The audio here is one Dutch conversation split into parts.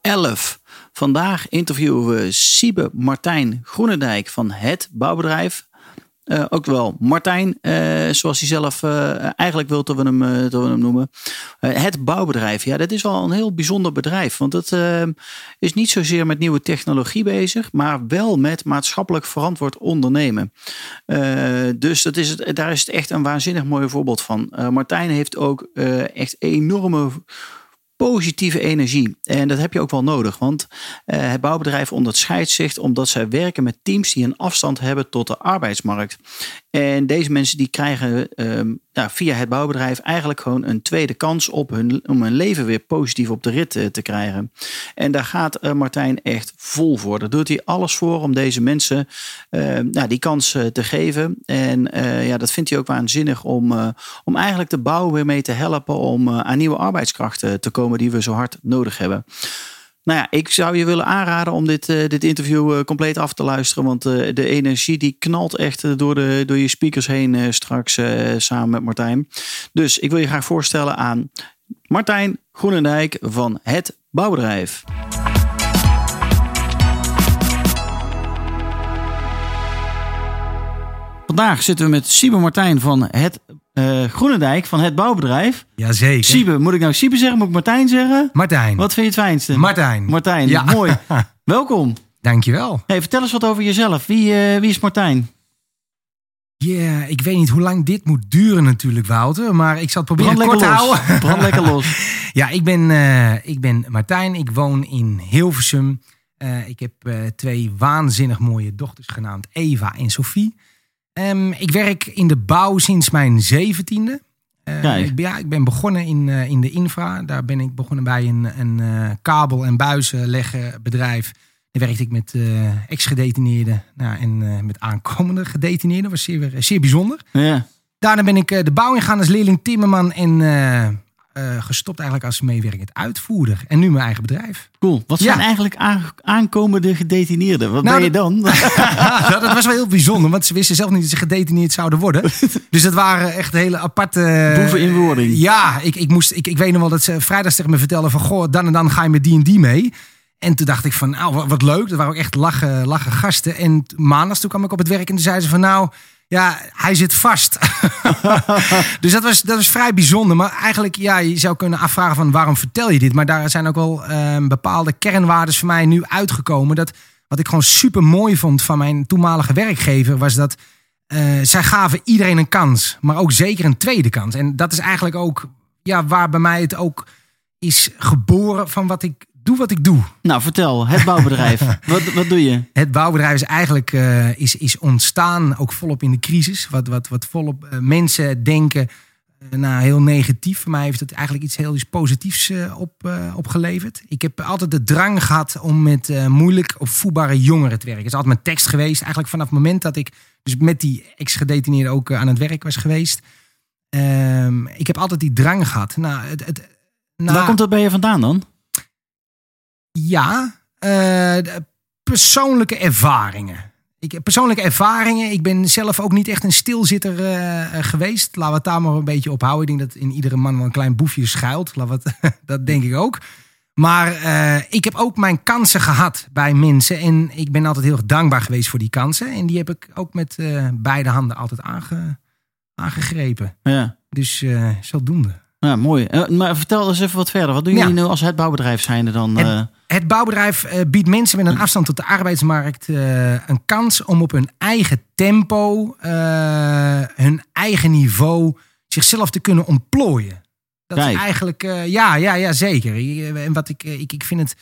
11. Vandaag interviewen we Siebe Martijn Groenendijk van het bouwbedrijf. Uh, ook wel Martijn, uh, zoals hij zelf uh, eigenlijk wil dat we hem, dat we hem noemen. het bouwbedrijf, ja, dat is wel een heel bijzonder bedrijf. Want het is niet zozeer met nieuwe technologie bezig, maar wel met maatschappelijk verantwoord ondernemen. dus dat is het, daar is het echt een waanzinnig mooi voorbeeld van. Martijn heeft ook echt enorme positieve energie. En dat heb je ook wel nodig, want uh, het bouwbedrijf onderscheidt zich omdat zij werken met teams die een afstand hebben tot de arbeidsmarkt. En deze mensen die krijgen ja, via het bouwbedrijf eigenlijk gewoon een tweede kans op hun, om hun leven weer positief op de rit te, te krijgen. En daar gaat uh, Martijn echt vol voor. Daar doet hij alles voor om deze mensen nou, die kans te geven. En ja, dat vindt hij ook waanzinnig om, om eigenlijk de bouw weer mee te helpen om aan nieuwe arbeidskrachten te komen die we zo hard nodig hebben. Nou ja, ik zou je willen aanraden om dit, dit interview compleet af te luisteren. Want de energie die knalt echt door, de, door je speakers heen straks samen met Martijn. Dus ik wil je graag voorstellen aan Martijn Groenendijk van Het Bouwbedrijf. Vandaag zitten we met Siebe Martijn van het uh, Groenendijk van het bouwbedrijf. Jazeker. Siebe, moet ik nou Siebe zeggen? Moet ik Martijn zeggen? Martijn. Wat vind je het fijnste? Martijn. Martijn, ja. mooi. Welkom. Dankjewel. Hey, vertel eens wat over jezelf. Wie, uh, wie is Martijn? Ja, yeah, ik weet niet hoe lang dit moet duren natuurlijk, Wouter. Maar ik zal het proberen kort te houden. Brand lekker los. ja, ik ben, uh, ik ben Martijn. Ik woon in Hilversum. Uh, ik heb twee waanzinnig mooie dochters genaamd Eva en Sophie. Um, ik werk in de bouw sinds mijn zeventiende. Uh, ik, ja, ik ben begonnen in, uh, in de infra. Daar ben ik begonnen bij een, een uh, kabel- en buizenleggen bedrijf. Daar werkte ik met ex-gedetineerden nou, en met aankomende gedetineerden. Dat was zeer, zeer bijzonder. Ja. Daarna ben ik de bouw ingegaan als leerling timmerman en uh, gestopt eigenlijk als meewerkend uitvoerder. En nu mijn eigen bedrijf. Cool. Wat zijn eigenlijk aankomende gedetineerden? Wat nou, ben je dan? dat, dat was wel heel bijzonder, want ze wisten zelf niet dat ze gedetineerd zouden worden. Dus dat waren echt hele aparte... Boeven in wording. Ja, ik, ik, moest, ik, ik weet nog wel dat ze vrijdag tegen me vertelden van... Goh, dan en dan ga je met die en die mee. En toen dacht ik van, nou, wat, wat leuk. Dat waren ook echt lachen, lachen gasten. En maandags toen kwam ik op het werk en toen zeiden ze van... Nou, ja, hij zit vast. dus dat was, dat was vrij bijzonder. Maar eigenlijk, ja, je zou kunnen afvragen van waarom vertel je dit? Maar daar zijn ook wel um, bepaalde kernwaarden voor mij nu uitgekomen. Dat wat ik gewoon super mooi vond van mijn toenmalige werkgever was dat uh, zij gaven iedereen een kans, maar ook zeker een tweede kans. En dat is eigenlijk ook ja, waar bij mij het ook is geboren van wat ik doe wat ik doe. Nou, vertel, het bouwbedrijf. wat, wat doe je? Het bouwbedrijf is eigenlijk uh, is, is ontstaan ook volop in de crisis. Wat, wat, wat volop uh, mensen denken, uh, nou heel negatief. Voor mij heeft het eigenlijk iets heel iets positiefs op, opgeleverd. Ik heb altijd de drang gehad om met moeilijk opvoedbare jongeren te werken. Het is altijd mijn tekst geweest. Eigenlijk vanaf het moment dat ik dus met die ex-gedetineerden ook aan het werk was geweest. Ehm, ik heb altijd die drang gehad. Nou, het, het, nou, Waar komt dat bij je vandaan dan? Ja, uh, persoonlijke ervaringen. Ik persoonlijke ervaringen. Ik ben zelf ook niet echt een stilzitter uh, geweest. Laten we het daar maar een beetje op houden. Ik denk dat in iedere man wel een klein boefje schuilt. Laten we dat denk ik ook. Maar uh, ik heb ook mijn kansen gehad bij mensen. En ik ben altijd heel erg dankbaar geweest voor die kansen. En die heb ik ook met beide handen altijd aange, aangegrepen. Ja. Dus zodoende. Ja, mooi. maar vertel eens even wat verder. Wat doen jullie nu als het bouwbedrijf zijnde dan? Het, het bouwbedrijf uh, biedt mensen met een afstand tot de arbeidsmarkt een kans om op hun eigen tempo, hun eigen niveau, zichzelf te kunnen ontplooien. Dat Kijk. is eigenlijk, ja, ja, ja, zeker. En wat ik, ik, ik vind het,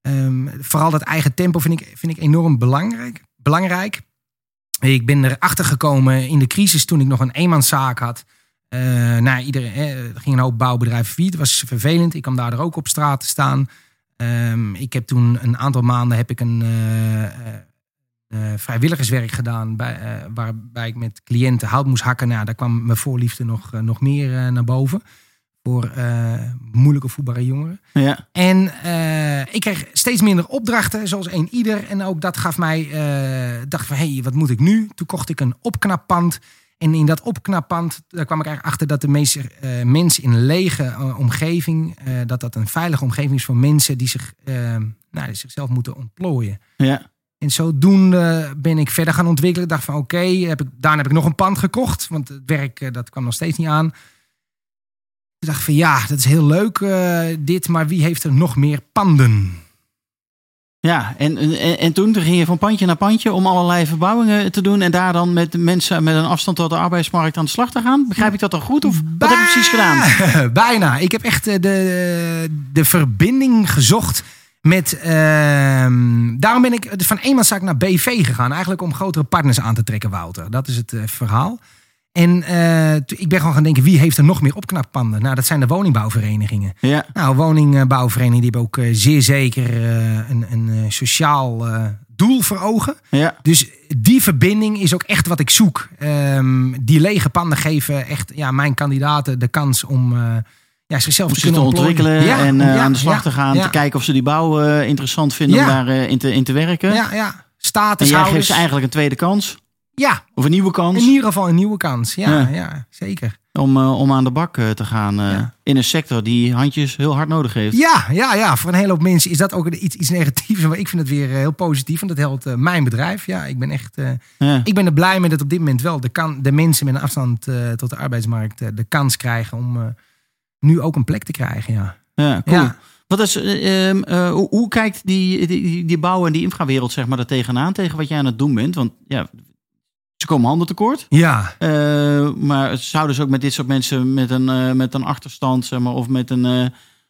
um, vooral dat eigen tempo vind ik, vind ik enorm belangrijk. belangrijk. Ik ben erachter gekomen in de crisis toen ik nog een eenmanszaak had. Uh, nou, iedereen, er ging een hoop bouwbedrijven failliet. Het was vervelend. Ik kwam daar ook op straat te staan. Ehm, ik heb toen een aantal maanden heb ik een eh, eh, eh, vrijwilligerswerk gedaan. Bij, eh, waarbij ik met cliënten hout moest hakken. Nou, daar kwam mijn voorliefde nog, eh, nog meer eh, naar boven. Voor eh, moeilijke voetbare jongeren. Ja. En eh, ik kreeg steeds minder opdrachten, zoals een ieder. En ook dat gaf mij, eh dacht van, hé, hey, wat moet ik nu? Toen kocht ik een opknappand. En in dat opknappand daar kwam ik eigenlijk achter dat de meeste eh, mensen in een lege eh, omgeving, eh, dat dat een veilige omgeving is voor mensen die, zich, nou, die zichzelf moeten ontplooien. Ja. En zodoende ben ik verder gaan ontwikkelen. Ik dacht van oké, heb ik daarna heb ik nog een pand gekocht. Want het werk dat kwam nog steeds niet aan. Ik dacht van ja, dat is heel leuk dit. Maar wie heeft er nog meer panden? Ja, en, en, en toen, ging je van pandje naar pandje om allerlei verbouwingen te doen. En daar dan met mensen met een afstand tot de arbeidsmarkt aan de slag te gaan. Begrijp ik dat dan goed? Of wat heb je precies gedaan? Bijna. Ik heb echt eh, de, de verbinding gezocht met... ehm, daarom ben ik van eenmanszaak naar BV gegaan. Eigenlijk om grotere partners aan te trekken, Wouter. Dat is het eh, verhaal. En eh, ik ben gewoon gaan denken, wie heeft er nog meer opknappanden? Nou, dat zijn de woningbouwverenigingen. Ja, Nou, woningbouwverenigingen die hebben ook eh, zeer zeker eh, een, een sociaal doel voor ogen. ja. Dus die verbinding is ook echt wat ik zoek. Ehm, die lege panden geven echt ja, mijn kandidaten de kans om ja, zichzelf te kunnen ontwikkelen Ja, en ja, aan de slag ja, te gaan. Te kijken of ze die bouw interessant vinden om Ja. daar eh, in, te, in te werken. ja, ja. en jij geeft ze eigenlijk een tweede kans. Ja, Of een nieuwe kans. in ieder geval een nieuwe kans. Ja, Ja. ja. zeker. Om, eh, om aan de bak eh, te gaan eh, Ja. in een sector die handjes heel hard nodig heeft. Ja, ja, ja, voor een hele hoop mensen is dat ook iets, iets negatiefs. Maar ik vind het weer heel positief. Want dat helpt mijn bedrijf. Ja, ik ben echt... Ja. Ik ben er blij mee dat op dit moment wel de, kan, de mensen met een afstand tot de arbeidsmarkt de kans krijgen om nu ook een plek te krijgen. Ja. Ja, cool. Wat is, eh, ehm, eh, hoe, hoe kijkt die, die, die, bouw- en die infrawereld zeg maar, daar tegenaan, tegen wat jij aan het doen bent? Want ja, ze komen handen tekort. Ja, Eh, maar zouden ze ook met dit soort mensen met een, eh, met een achterstand zeg maar, of met een, eh,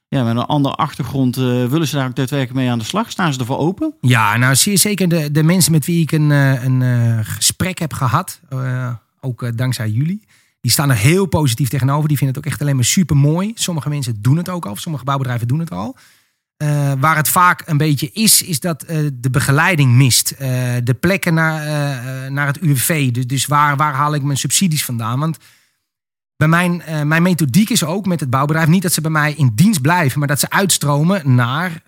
ja, met een andere achtergrond, willen ze daar ook daadwerkelijk mee aan de slag? Staan ze ervoor open? ja nou zeer zeker de, de mensen met wie ik een, een gesprek heb gehad, eh, ook dankzij jullie. Die staan er heel positief tegenover. Die vinden het ook echt alleen maar super mooi. Sommige mensen doen het ook al. Sommige bouwbedrijven doen het al. Eh, waar het vaak een beetje is, is dat eh, de begeleiding mist. Eh, de plekken naar, naar het UWV. Dus, dus waar, waar haal ik mijn subsidies vandaan? Want bij mijn, mijn methodiek is ook met het bouwbedrijf niet dat ze bij mij in dienst blijven, maar dat ze uitstromen naar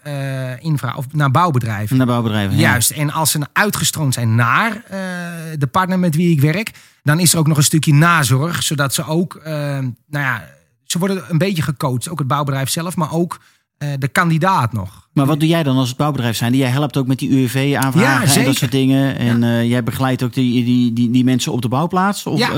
infra of naar bouwbedrijven. Naar bouwbedrijven. ja. Juist. En als ze uitgestroomd zijn naar de partner met wie ik werk, dan is er ook nog een stukje nazorg, zodat ze ook, nou ja, ze worden een beetje gecoacht. Ook het bouwbedrijf zelf, maar ook de kandidaat nog. Maar wat doe jij dan als het bouwbedrijf zijn? Jij helpt ook met die UWV-aanvragen Ja, en dat soort dingen. En eh, jij begeleidt ook die, die, die, die mensen op de bouwplaats? Of, Ja.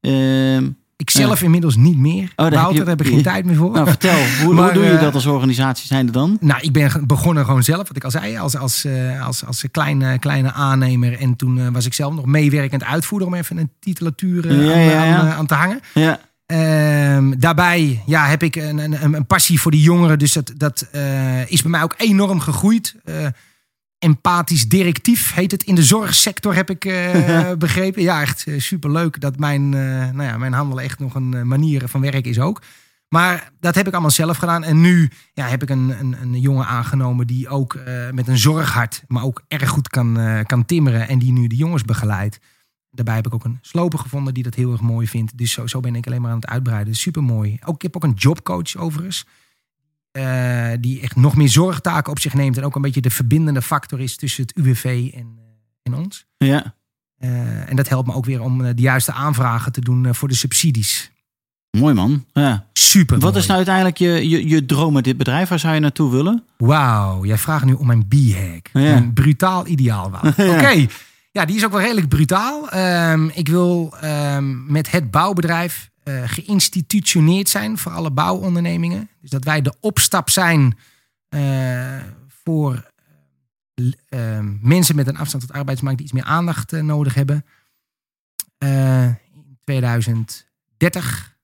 eh, ehm, Ik zelf inmiddels niet meer. daar heb Wouter, je- daar heb ik geen tijd meer voor. nou, vertel, hoe, hoe doe je eh, dat als organisatie zijnde dan? Nou, ik ben begonnen gewoon zelf, wat ik al zei, als, als, eh, als, als kleine, kleine aannemer. En toen eh, was ik zelf nog meewerkend uitvoerder om even een titulatuur eh, aan, ja, ja. Aan, eh, aan te hangen. Ja, Ehm, daarbij ja, heb ik een, een, een passie voor die jongeren. Dus dat, dat eh, is bij mij ook enorm gegroeid. Eh, empathisch directief heet het in de zorgsector, heb ik eh, begrepen. Ja, echt super superleuk dat mijn, nou ja, mijn handel echt nog een manier van werken is ook. Maar dat heb ik allemaal zelf gedaan. En nu ja, heb ik een, een, een jongen aangenomen die ook met een zorghart, maar ook erg goed kan, kan timmeren. En die nu de jongens begeleidt. Daarbij heb ik ook een sloper gevonden die dat heel erg mooi vindt. Dus zo, zo ben ik alleen maar aan het uitbreiden. Super mooi. Ook, ik heb ook een jobcoach overigens. eh, die echt nog meer zorgtaken op zich neemt. En ook een beetje de verbindende factor is tussen het UWV en, eh, en ons. ja. Eh, en dat helpt me ook weer om de juiste aanvragen te doen voor de subsidies. Mooi man. Ja. Super. Wat is nou uiteindelijk je, je, je droom met dit bedrijf? Waar zou je naartoe willen? Wauw, jij vraagt nu om mijn B-hack. Ja. Een brutaal ideaal. Ja. Oké, ja, die is ook wel redelijk brutaal. Ehm, ik wil ehm, met het bouwbedrijf eh, geïnstitutioneerd zijn voor alle bouwondernemingen. Dus dat wij de opstap zijn eh, voor eh, ehm, mensen met een afstand tot arbeidsmarkt die iets meer aandacht nodig hebben. In 2030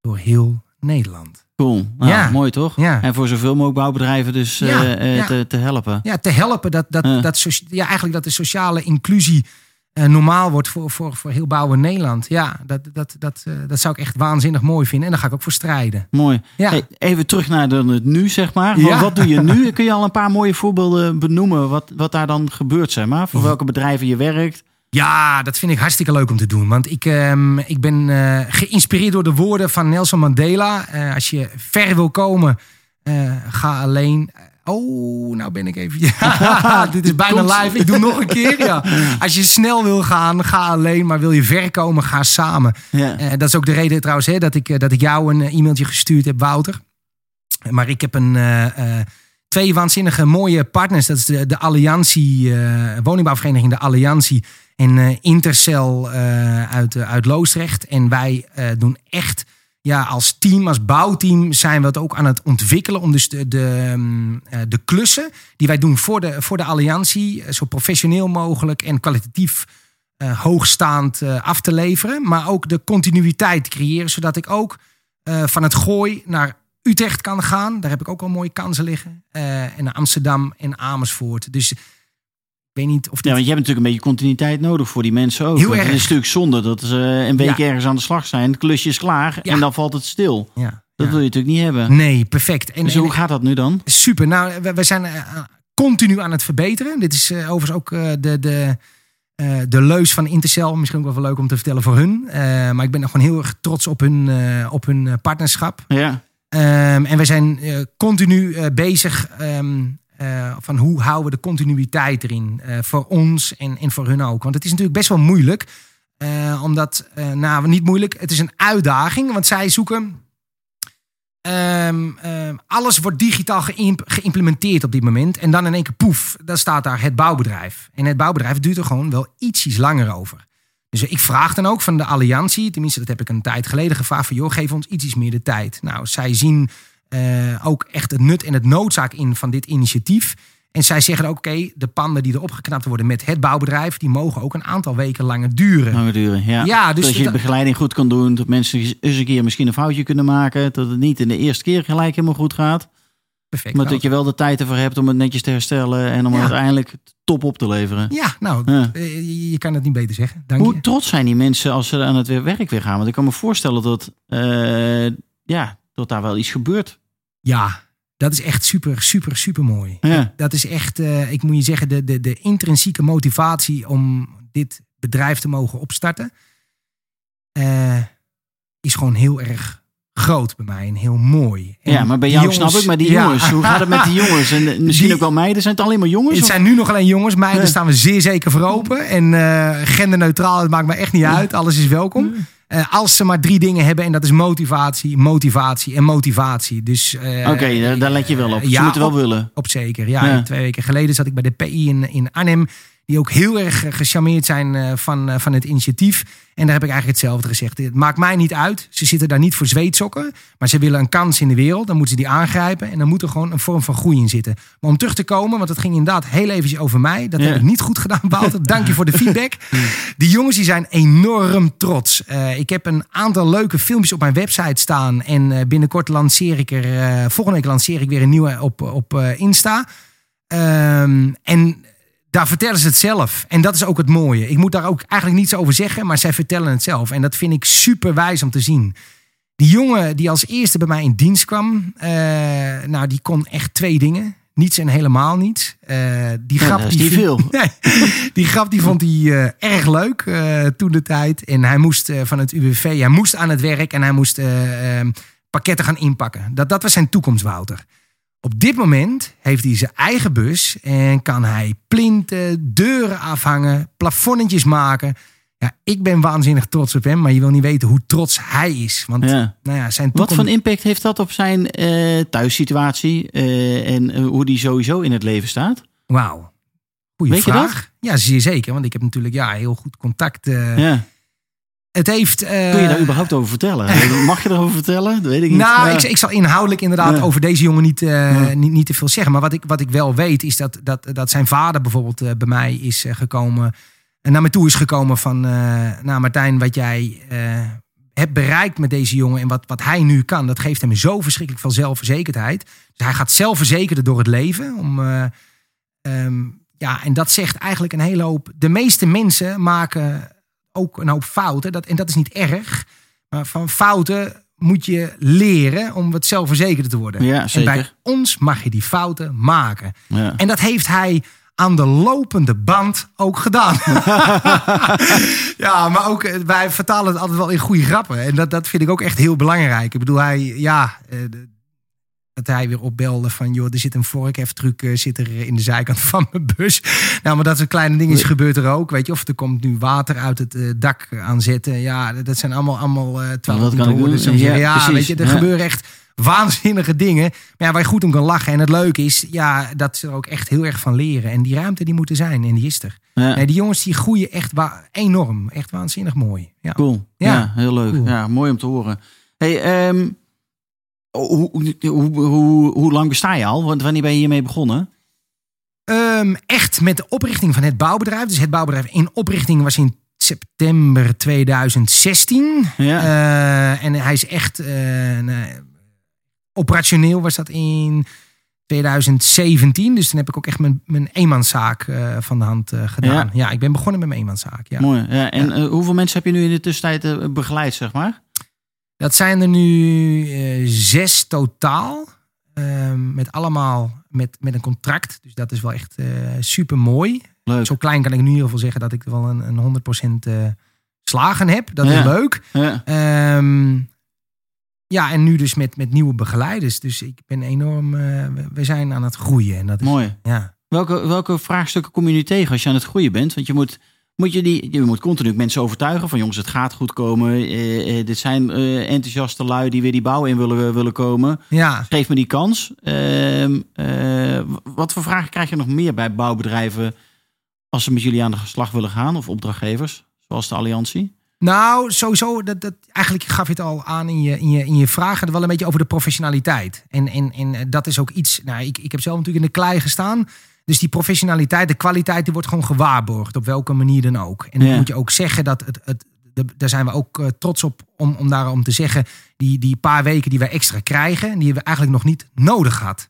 door heel Nederland. Cool. Nou, Ja. Mooi toch? Ja. En voor zoveel mogelijk bouwbedrijven dus Ja, ja. Te, te helpen. ja, te helpen dat, dat, Ja. dat, ja, eigenlijk dat de sociale inclusie eh, normaal wordt voor, voor, voor heel bouwen Nederland. Ja, dat, dat, dat, dat zou ik echt waanzinnig mooi vinden. En daar ga ik ook voor strijden. Mooi. Ja. Hey, even terug naar het nu, zeg maar. Ja. Wat, wat doe je nu? Kun je al een paar mooie voorbeelden benoemen wat, wat daar dan gebeurt, zeg maar? Voor welke bedrijven je werkt? Ja, dat vind ik hartstikke leuk om te doen. Want ik, ehm, ik ben eh, geïnspireerd door de woorden van Nelson Mandela. Eh, als je ver wil komen, eh, ga alleen. Oh, nou ben ik even. Ja, dit is bijna live. Ik doe nog een keer. Ja. Als je snel wil gaan, ga alleen. Maar wil je ver komen, ga samen. Ja. Dat is ook de reden trouwens hè, dat, ik, dat ik jou een e-mailtje gestuurd heb, Wouter. Maar ik heb een, twee waanzinnige mooie partners. Dat is de, de Alliantie, woningbouwvereniging De Alliantie en eh, Intercel eh, uit, eh, uit Loosdrecht. En wij doen echt, ja, als team, als bouwteam zijn we het ook aan het ontwikkelen. Om dus de, mm, de klussen die wij doen voor de, voor de Alliantie zo professioneel mogelijk en kwalitatief hoogstaand af te leveren. Maar ook de continuïteit te creëren, zodat ik ook van het gooi naar Utrecht kan gaan. Daar heb ik ook al mooie kansen liggen. En Amsterdam en Amersfoort. Dus weet niet of dit... Ja, want je hebt natuurlijk een beetje continuïteit nodig voor die mensen ook. Heel erg. Het is natuurlijk zonde dat ze een week Ja. ergens aan de slag zijn. Het klusje is klaar Ja. en dan valt het stil. ja, Dat wil je natuurlijk niet hebben. Nee, perfect. En, Dus en- hoe gaat dat nu dan? Super. Nou, we, we zijn eh, continu aan het verbeteren. Dit is eh, overigens ook eh, de, de, de leus van Intercel. Misschien ook wel leuk om te vertellen voor hun. Maar ik ben nog gewoon heel erg trots op hun, op hun partnerschap. Ja. Ehm, en we zijn continu bezig ehm, eh, van hoe houden we de continuïteit erin. eh, voor ons en, en voor hun ook. Want het is natuurlijk best wel moeilijk. eh, omdat, nou niet moeilijk, het is een uitdaging. Want zij zoeken... ehm, alles wordt digitaal geïmp- geïmplementeerd op dit moment. En dan in één keer poef, dan staat daar het bouwbedrijf. En het bouwbedrijf duurt er gewoon wel ietsjes langer over. Dus ik vraag dan ook van de Alliantie, tenminste dat heb ik een tijd geleden gevraagd, van joh, geef ons ietsjes meer de tijd. Nou, zij zien eh, ook echt het nut en het noodzaak in van dit initiatief. En zij zeggen ook, oké, de panden die erop geknapt worden met het bouwbedrijf, die mogen ook een aantal weken langer duren. Langer duren. Ja. Ja, dus dat je de begeleiding goed kan doen. Dat mensen eens een keer misschien een foutje kunnen maken. Dat het niet in de eerste keer gelijk helemaal goed gaat. Perfect. Maar Nou, dat je wel de tijd ervoor hebt om het netjes te herstellen. En om Ja. uiteindelijk top op te leveren. Ja, nou, Ja. eh, je, kan het niet beter zeggen. Dank Hoe je. trots zijn die mensen als ze aan het werk weer gaan? Want ik kan me voorstellen dat, eh, ja, dat daar wel iets gebeurt. Ja, dat is echt super, super, super mooi. Ja. Dat is echt, eh, ik moet je zeggen, de, de, de intrinsieke motivatie om dit bedrijf te mogen opstarten, eh, is gewoon heel erg groot bij mij en heel mooi. En ja, maar bij jou jongens- snap ik, maar die Ja. jongens, hoe gaat het met die jongens? En eh, misschien Die- ook wel meiden, zijn het alleen maar jongens? Het of- zijn nu nog alleen jongens. Meiden Ja. staan we zeer zeker voor open. En genderneutraal, het maakt me echt niet uit. Alles is welkom. Eh, als ze maar drie dingen hebben, en dat is motivatie, motivatie en motivatie. Dus, eh, Oké, daar, daar let je wel op. Ze ja, moeten wel op- willen. Op zeker, ja. Ja. Twee weken geleden zat ik bij de PI in, in Arnhem. Die ook heel erg eh, gecharmeerd zijn eh, van, eh, van het initiatief. En daar heb ik eigenlijk hetzelfde gezegd. Het maakt mij niet uit. Ze zitten daar niet voor zweetsokken. Maar ze willen een kans in de wereld. Dan moeten ze die aangrijpen. En dan moet er gewoon een vorm van groei in zitten. Maar om terug te komen, want het ging inderdaad heel eventjes over mij. Dat Ja. heb ik niet goed gedaan, Wouter. Dank je voor de feedback. Die jongens die zijn enorm trots. Ik heb een aantal leuke filmpjes op mijn website staan. En binnenkort lanceer ik er... volgende week lanceer ik weer een nieuwe op, op Insta. Ehm, en daar vertellen ze het zelf. En dat is ook het mooie. Ik moet daar ook eigenlijk niets over zeggen, maar zij vertellen het zelf. En dat vind ik super wijs om te zien. Die jongen die als eerste bij mij in dienst kwam, eh, nou, die kon echt twee dingen. Niets en helemaal niets. Eh, die grap die vind- veel. Nee, die grap die vond hij eh, erg leuk toen de tijd. En hij moest van het UWV, hij moest aan het werk en hij moest pakketten gaan inpakken. Dat, dat was zijn toekomst, Wouter. Op dit moment heeft hij zijn eigen bus en kan hij plinten, deuren afhangen, plafonnetjes maken. Ja, ik ben waanzinnig trots op hem, maar je wil niet weten hoe trots hij is. Want Ja. nou ja, zijn Wat voor impact heeft dat op zijn eh, thuissituatie eh, en eh, hoe die sowieso in het leven staat? Wauw. Goeie Weet je vraag. Ja, zeer zeker. Want ik heb natuurlijk ja, heel goed contact. Ja. Het heeft... eh, Kun je daar überhaupt over vertellen? Mag je erover vertellen? Dat weet ik niet. Nou, Ja. ik, ik zal inhoudelijk inderdaad Ja. over deze jongen niet, eh, Ja. niet, niet te veel zeggen. Maar wat ik, wat ik wel weet is dat, dat, dat zijn vader bijvoorbeeld eh, bij mij is gekomen. En naar me toe is gekomen van... nou Martijn, wat jij hebt bereikt met deze jongen... en wat, wat hij nu kan, dat geeft hem zo verschrikkelijk veel zelfverzekerdheid. Dus hij gaat zelfverzekerder door het leven. Om, eh, ehm, ja, en dat zegt eigenlijk een hele hoop. De meeste mensen maken ook een hoop fouten. Dat, en dat is niet erg. Maar van fouten moet je leren om wat zelfverzekerder te worden. Ja, En bij ons mag je die fouten maken. Ja. En dat heeft hij aan de lopende band ook gedaan. ja, maar ook eh, wij vertalen het altijd wel in goede grappen. En dat, dat vind ik ook echt heel belangrijk. Ik bedoel, hij, ja, eh, dat hij weer opbelde van, joh, er zit een vorkheftruc eh, zit er in de zijkant van mijn bus. Nou, maar dat soort kleine dingen gebeurt er ook, weet je. Of er komt nu water uit het eh, dak aan zetten. Ja, dat zijn allemaal, allemaal eh wat het kan ik doen? Ja, zeggen, ja, precies. weet je, er Ja. gebeuren echt waanzinnige dingen. Maar ja, waar je goed om kan lachen. En het leuke is, ja, dat ze er ook echt heel erg van leren. En die ruimte die moet er zijn. En die is er. Ja. Nee, die jongens die groeien echt wa- enorm. Echt waanzinnig mooi. Ja. Cool. Ja, Ja. heel leuk. Cool. Ja, mooi om te horen. Hey, ehm, hoe, hoe, hoe, hoe, lang besta je al? Want wanneer ben je hiermee begonnen? Ehm, echt met de oprichting van het bouwbedrijf. Dus het bouwbedrijf in oprichting was in september 2016. Ja. Eh, en hij is echt eh, nou, operationeel was dat in 2017. Dus toen heb ik ook echt mijn, mijn eenmanszaak eh, van de hand eh, gedaan. Ja. Ja. ik ben begonnen met mijn eenmanszaak. Ja. Mooi. Ja, en eh, hoeveel mensen heb je nu in de tussentijd eh, begeleid, zeg maar? Dat zijn er nu eh, zes totaal. Ehm, met allemaal met, met een contract. Dus dat is wel echt super mooi. Leuk. Zo klein kan ik nu in ieder geval zeggen dat ik wel een, een 100% eh slagen heb. Dat Ja. is leuk. Ja. Ehm, ja, en nu dus met, met nieuwe begeleiders. Dus ik ben enorm. eh, we- we zijn aan het groeien. En dat is, Mooi. Ja. Welke, welke vraagstukken kom je nu tegen als je aan het groeien bent? Want je moet, moet je, die, je moet continu mensen overtuigen van jongens, het gaat goed komen. Eh, eh, dit zijn eh, enthousiaste lui die weer die bouw in willen, willen komen. ja, Geef me die kans. Ehm, eh, wat voor vragen krijg je nog meer bij bouwbedrijven als ze met jullie aan de slag willen gaan? Of opdrachtgevers, zoals de Alliantie? Nou, sowieso, dat, dat, eigenlijk gaf je het al aan in je, in je, in je vragen, wel een beetje over de professionaliteit. En, en, en dat is ook iets, nou, ik, ik heb zelf natuurlijk in de klei gestaan. Dus die professionaliteit, de kwaliteit, die wordt gewoon gewaarborgd, op welke manier dan ook. En dan Ja. moet je ook zeggen dat het, het daar zijn we ook eh, trots op om, om daarom te zeggen, die, die paar weken die wij extra krijgen, die hebben we eigenlijk nog niet nodig gehad.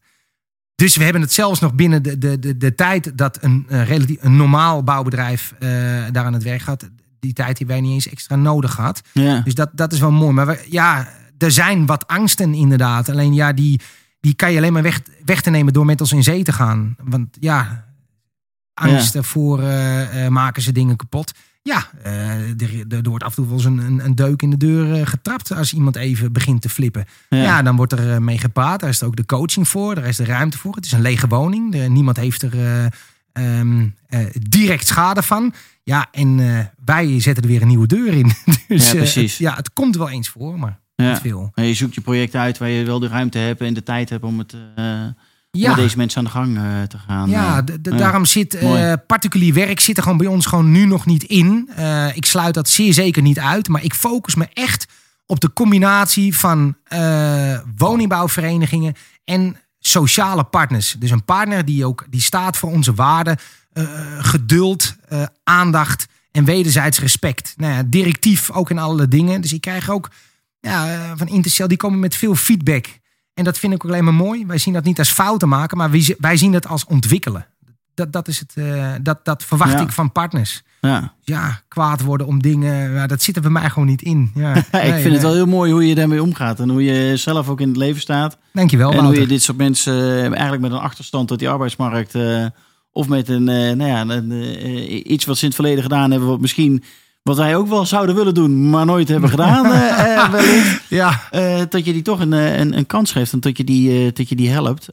Dus we hebben het zelfs nog binnen de, de, de, de tijd dat een, eh, relatief, een normaal bouwbedrijf eh, daar aan het werk gaat, die tijd die wij niet eens extra nodig. Ja. Dus dat, dat is wel mooi. Maar we, ja, er zijn wat angsten inderdaad. Alleen ja, die, die kan je alleen maar weg, weg te nemen door met ons in zee te gaan. Want ja, angsten voor eh, eh, maken ze dingen kapot. Ja, eh, er, wordt af en toe wel eens een, een, een deuk in de deur getrapt als iemand even begint te flippen. Ja. Ja, dan wordt er mee gepraat. Daar is er ook de coaching voor. Daar is de ruimte voor. Het is een lege woning. Er- niemand heeft er eh, ehm, eh, direct schade van. Ja, en wij zetten er weer een nieuwe deur in. dus Ja, precies. het, ja, het komt wel eens voor, maar Ja. veel. En je zoekt je project uit waar je wel de ruimte hebt en de tijd hebt om, het, eh, Ja, met deze mensen aan de gang eh, te gaan. ja, Eh, daarom zit particulier werk zit er gewoon bij ons gewoon nu nog niet in. Ik sluit dat zeer zeker niet uit, maar ik focus me echt op de combinatie van woningbouwverenigingen en sociale partners. Dus een partner die ook die staat voor onze waarden, geduld, aandacht en wederzijds respect. Nou ja, directief ook in alle dingen. Dus ik krijg ook ja, eh, van Intercell, die komen met veel feedback. En dat vind ik ook alleen maar mooi. Wij zien dat niet als fouten maken, maar wij, zi- wij zien dat als ontwikkelen. Dat, dat, is het, eh, dat, dat verwacht Ja. ik van partners. Ja. Ja, kwaad worden om dingen, ja, dat zit er bij mij gewoon niet in. Ja, ik nee, vind het wel heel mooi hoe je daarmee omgaat en hoe je zelf ook in het leven staat. Dankjewel, en hoe je dit soort mensen eh, eigenlijk met een achterstand tot die arbeidsmarkt of met een, nou ja, een, iets wat ze in het verleden gedaan hebben, wat misschien wat wij ook wel zouden willen doen, maar nooit hebben gedaan, eh, eh, wellicht. Ja, Eh, dat je die toch een, een, een kans geeft en dat je die, dat je die helpt.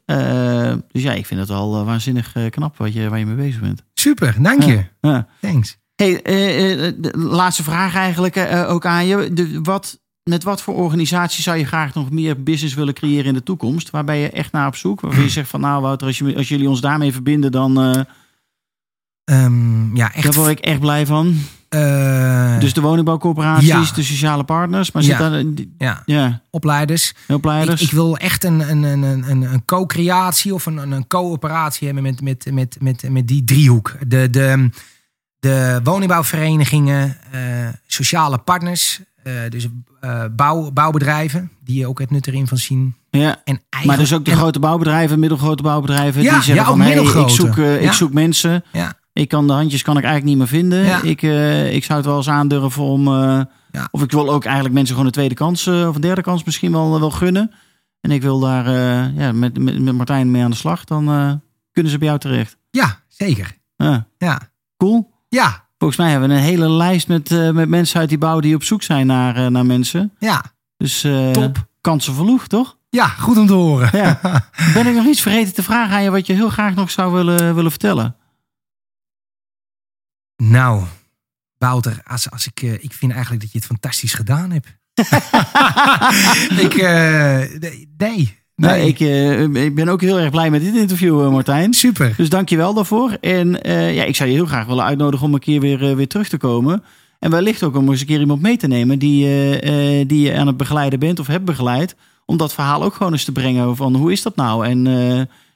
Dus ja, ik vind het al waanzinnig knap wat je, waar je mee bezig bent. super, dank je. Ja. Thanks. Hey, eh, de laatste vraag eigenlijk ook aan je. De, wat, met wat voor organisatie zou je graag nog meer business willen creëren in de toekomst? Waar ben je echt naar op zoek? Waarvan je zegt van nou Wouter, als, je, als jullie ons daarmee verbinden, dan eh, Ehm, ja, echt. daar word ik echt blij van. Eh, Dus de woningbouwcorporaties, ja. de sociale partners. Maar zit Ja. daar, ja, ja, opleiders. hulpleiders. Ik, ik wil echt een, een, een, een, een- co-creatie of een, een, coöperatie hebben met, met, met, met, met die driehoek. De, de, de woningbouwverenigingen, eh, sociale partners, eh, dus bouw, bouwbedrijven die ook het nut erin van zien. Ja. En Maar dus ook de en- grote bouwbedrijven, middelgrote bouwbedrijven, Ja, die zeggen van hey, ik, zoek, ik zoek mensen. Ja, Ik kan de handjes kan ik eigenlijk niet meer vinden. Ja. Ik, eh, ik zou het wel eens aandurven om. eh, Ja. Of ik wil ook eigenlijk mensen gewoon een tweede kans eh, of een derde kans misschien wel, wel gunnen. En ik wil daar ja, met, met, met Martijn mee aan de slag. Dan kunnen ze bij jou terecht. ja zeker. Ja, Ja, cool. ja, Volgens mij hebben we een hele lijst met, met mensen uit die bouw die op zoek zijn naar, naar mensen. ja. Dus Top. kansen verloeg, toch? Ja, goed om te horen. Ja. Ben ik nog iets vergeten te vragen aan je wat je heel graag nog zou willen, willen vertellen? Nou, Wouter, als, als ik, eh, ik vind eigenlijk dat je het fantastisch gedaan hebt. ik, eh, nee, nee. Nee, ik, eh, ik ben ook heel erg blij met dit interview, Martijn. Super. Dus dank je wel daarvoor. En ja, ik zou je heel graag willen uitnodigen om een keer weer, weer terug te komen. En wellicht ook om eens een keer iemand mee te nemen die, die je aan het begeleiden bent of hebt begeleid. Om dat verhaal ook gewoon eens te brengen van hoe is dat nou? En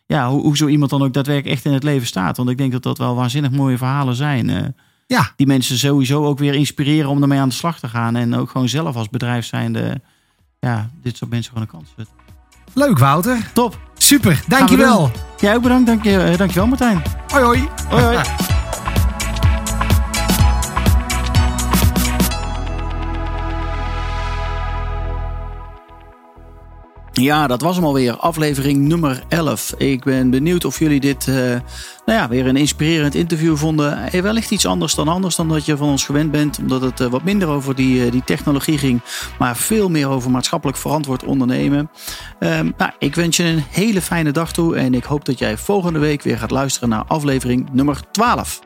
ja, hoe, hoe zo iemand dan ook daadwerkelijk echt in het leven staat. Want ik denk dat dat wel waanzinnig mooie verhalen zijn. eh, Ja, die mensen sowieso ook weer inspireren om ermee aan de slag te gaan. En ook gewoon zelf als bedrijf zijnde, ja, dit soort mensen gewoon een kans zetten. leuk Wouter. Top. Super, dankjewel. Jij ook bedankt. Dank je, eh, dankjewel Martijn. Hoi hoi. Hoi hoi. Ja, dat was hem alweer. Aflevering nummer 11. Ik ben benieuwd of jullie dit eh, nou ja, weer een inspirerend interview vonden. Eh, wellicht iets anders dan anders dan dat je van ons gewend bent. Omdat het eh, wat minder over die, die technologie ging. Maar veel meer over maatschappelijk verantwoord ondernemen. Ehm, nou, ik wens je een hele fijne dag toe. En ik hoop dat jij volgende week weer gaat luisteren naar aflevering nummer 12.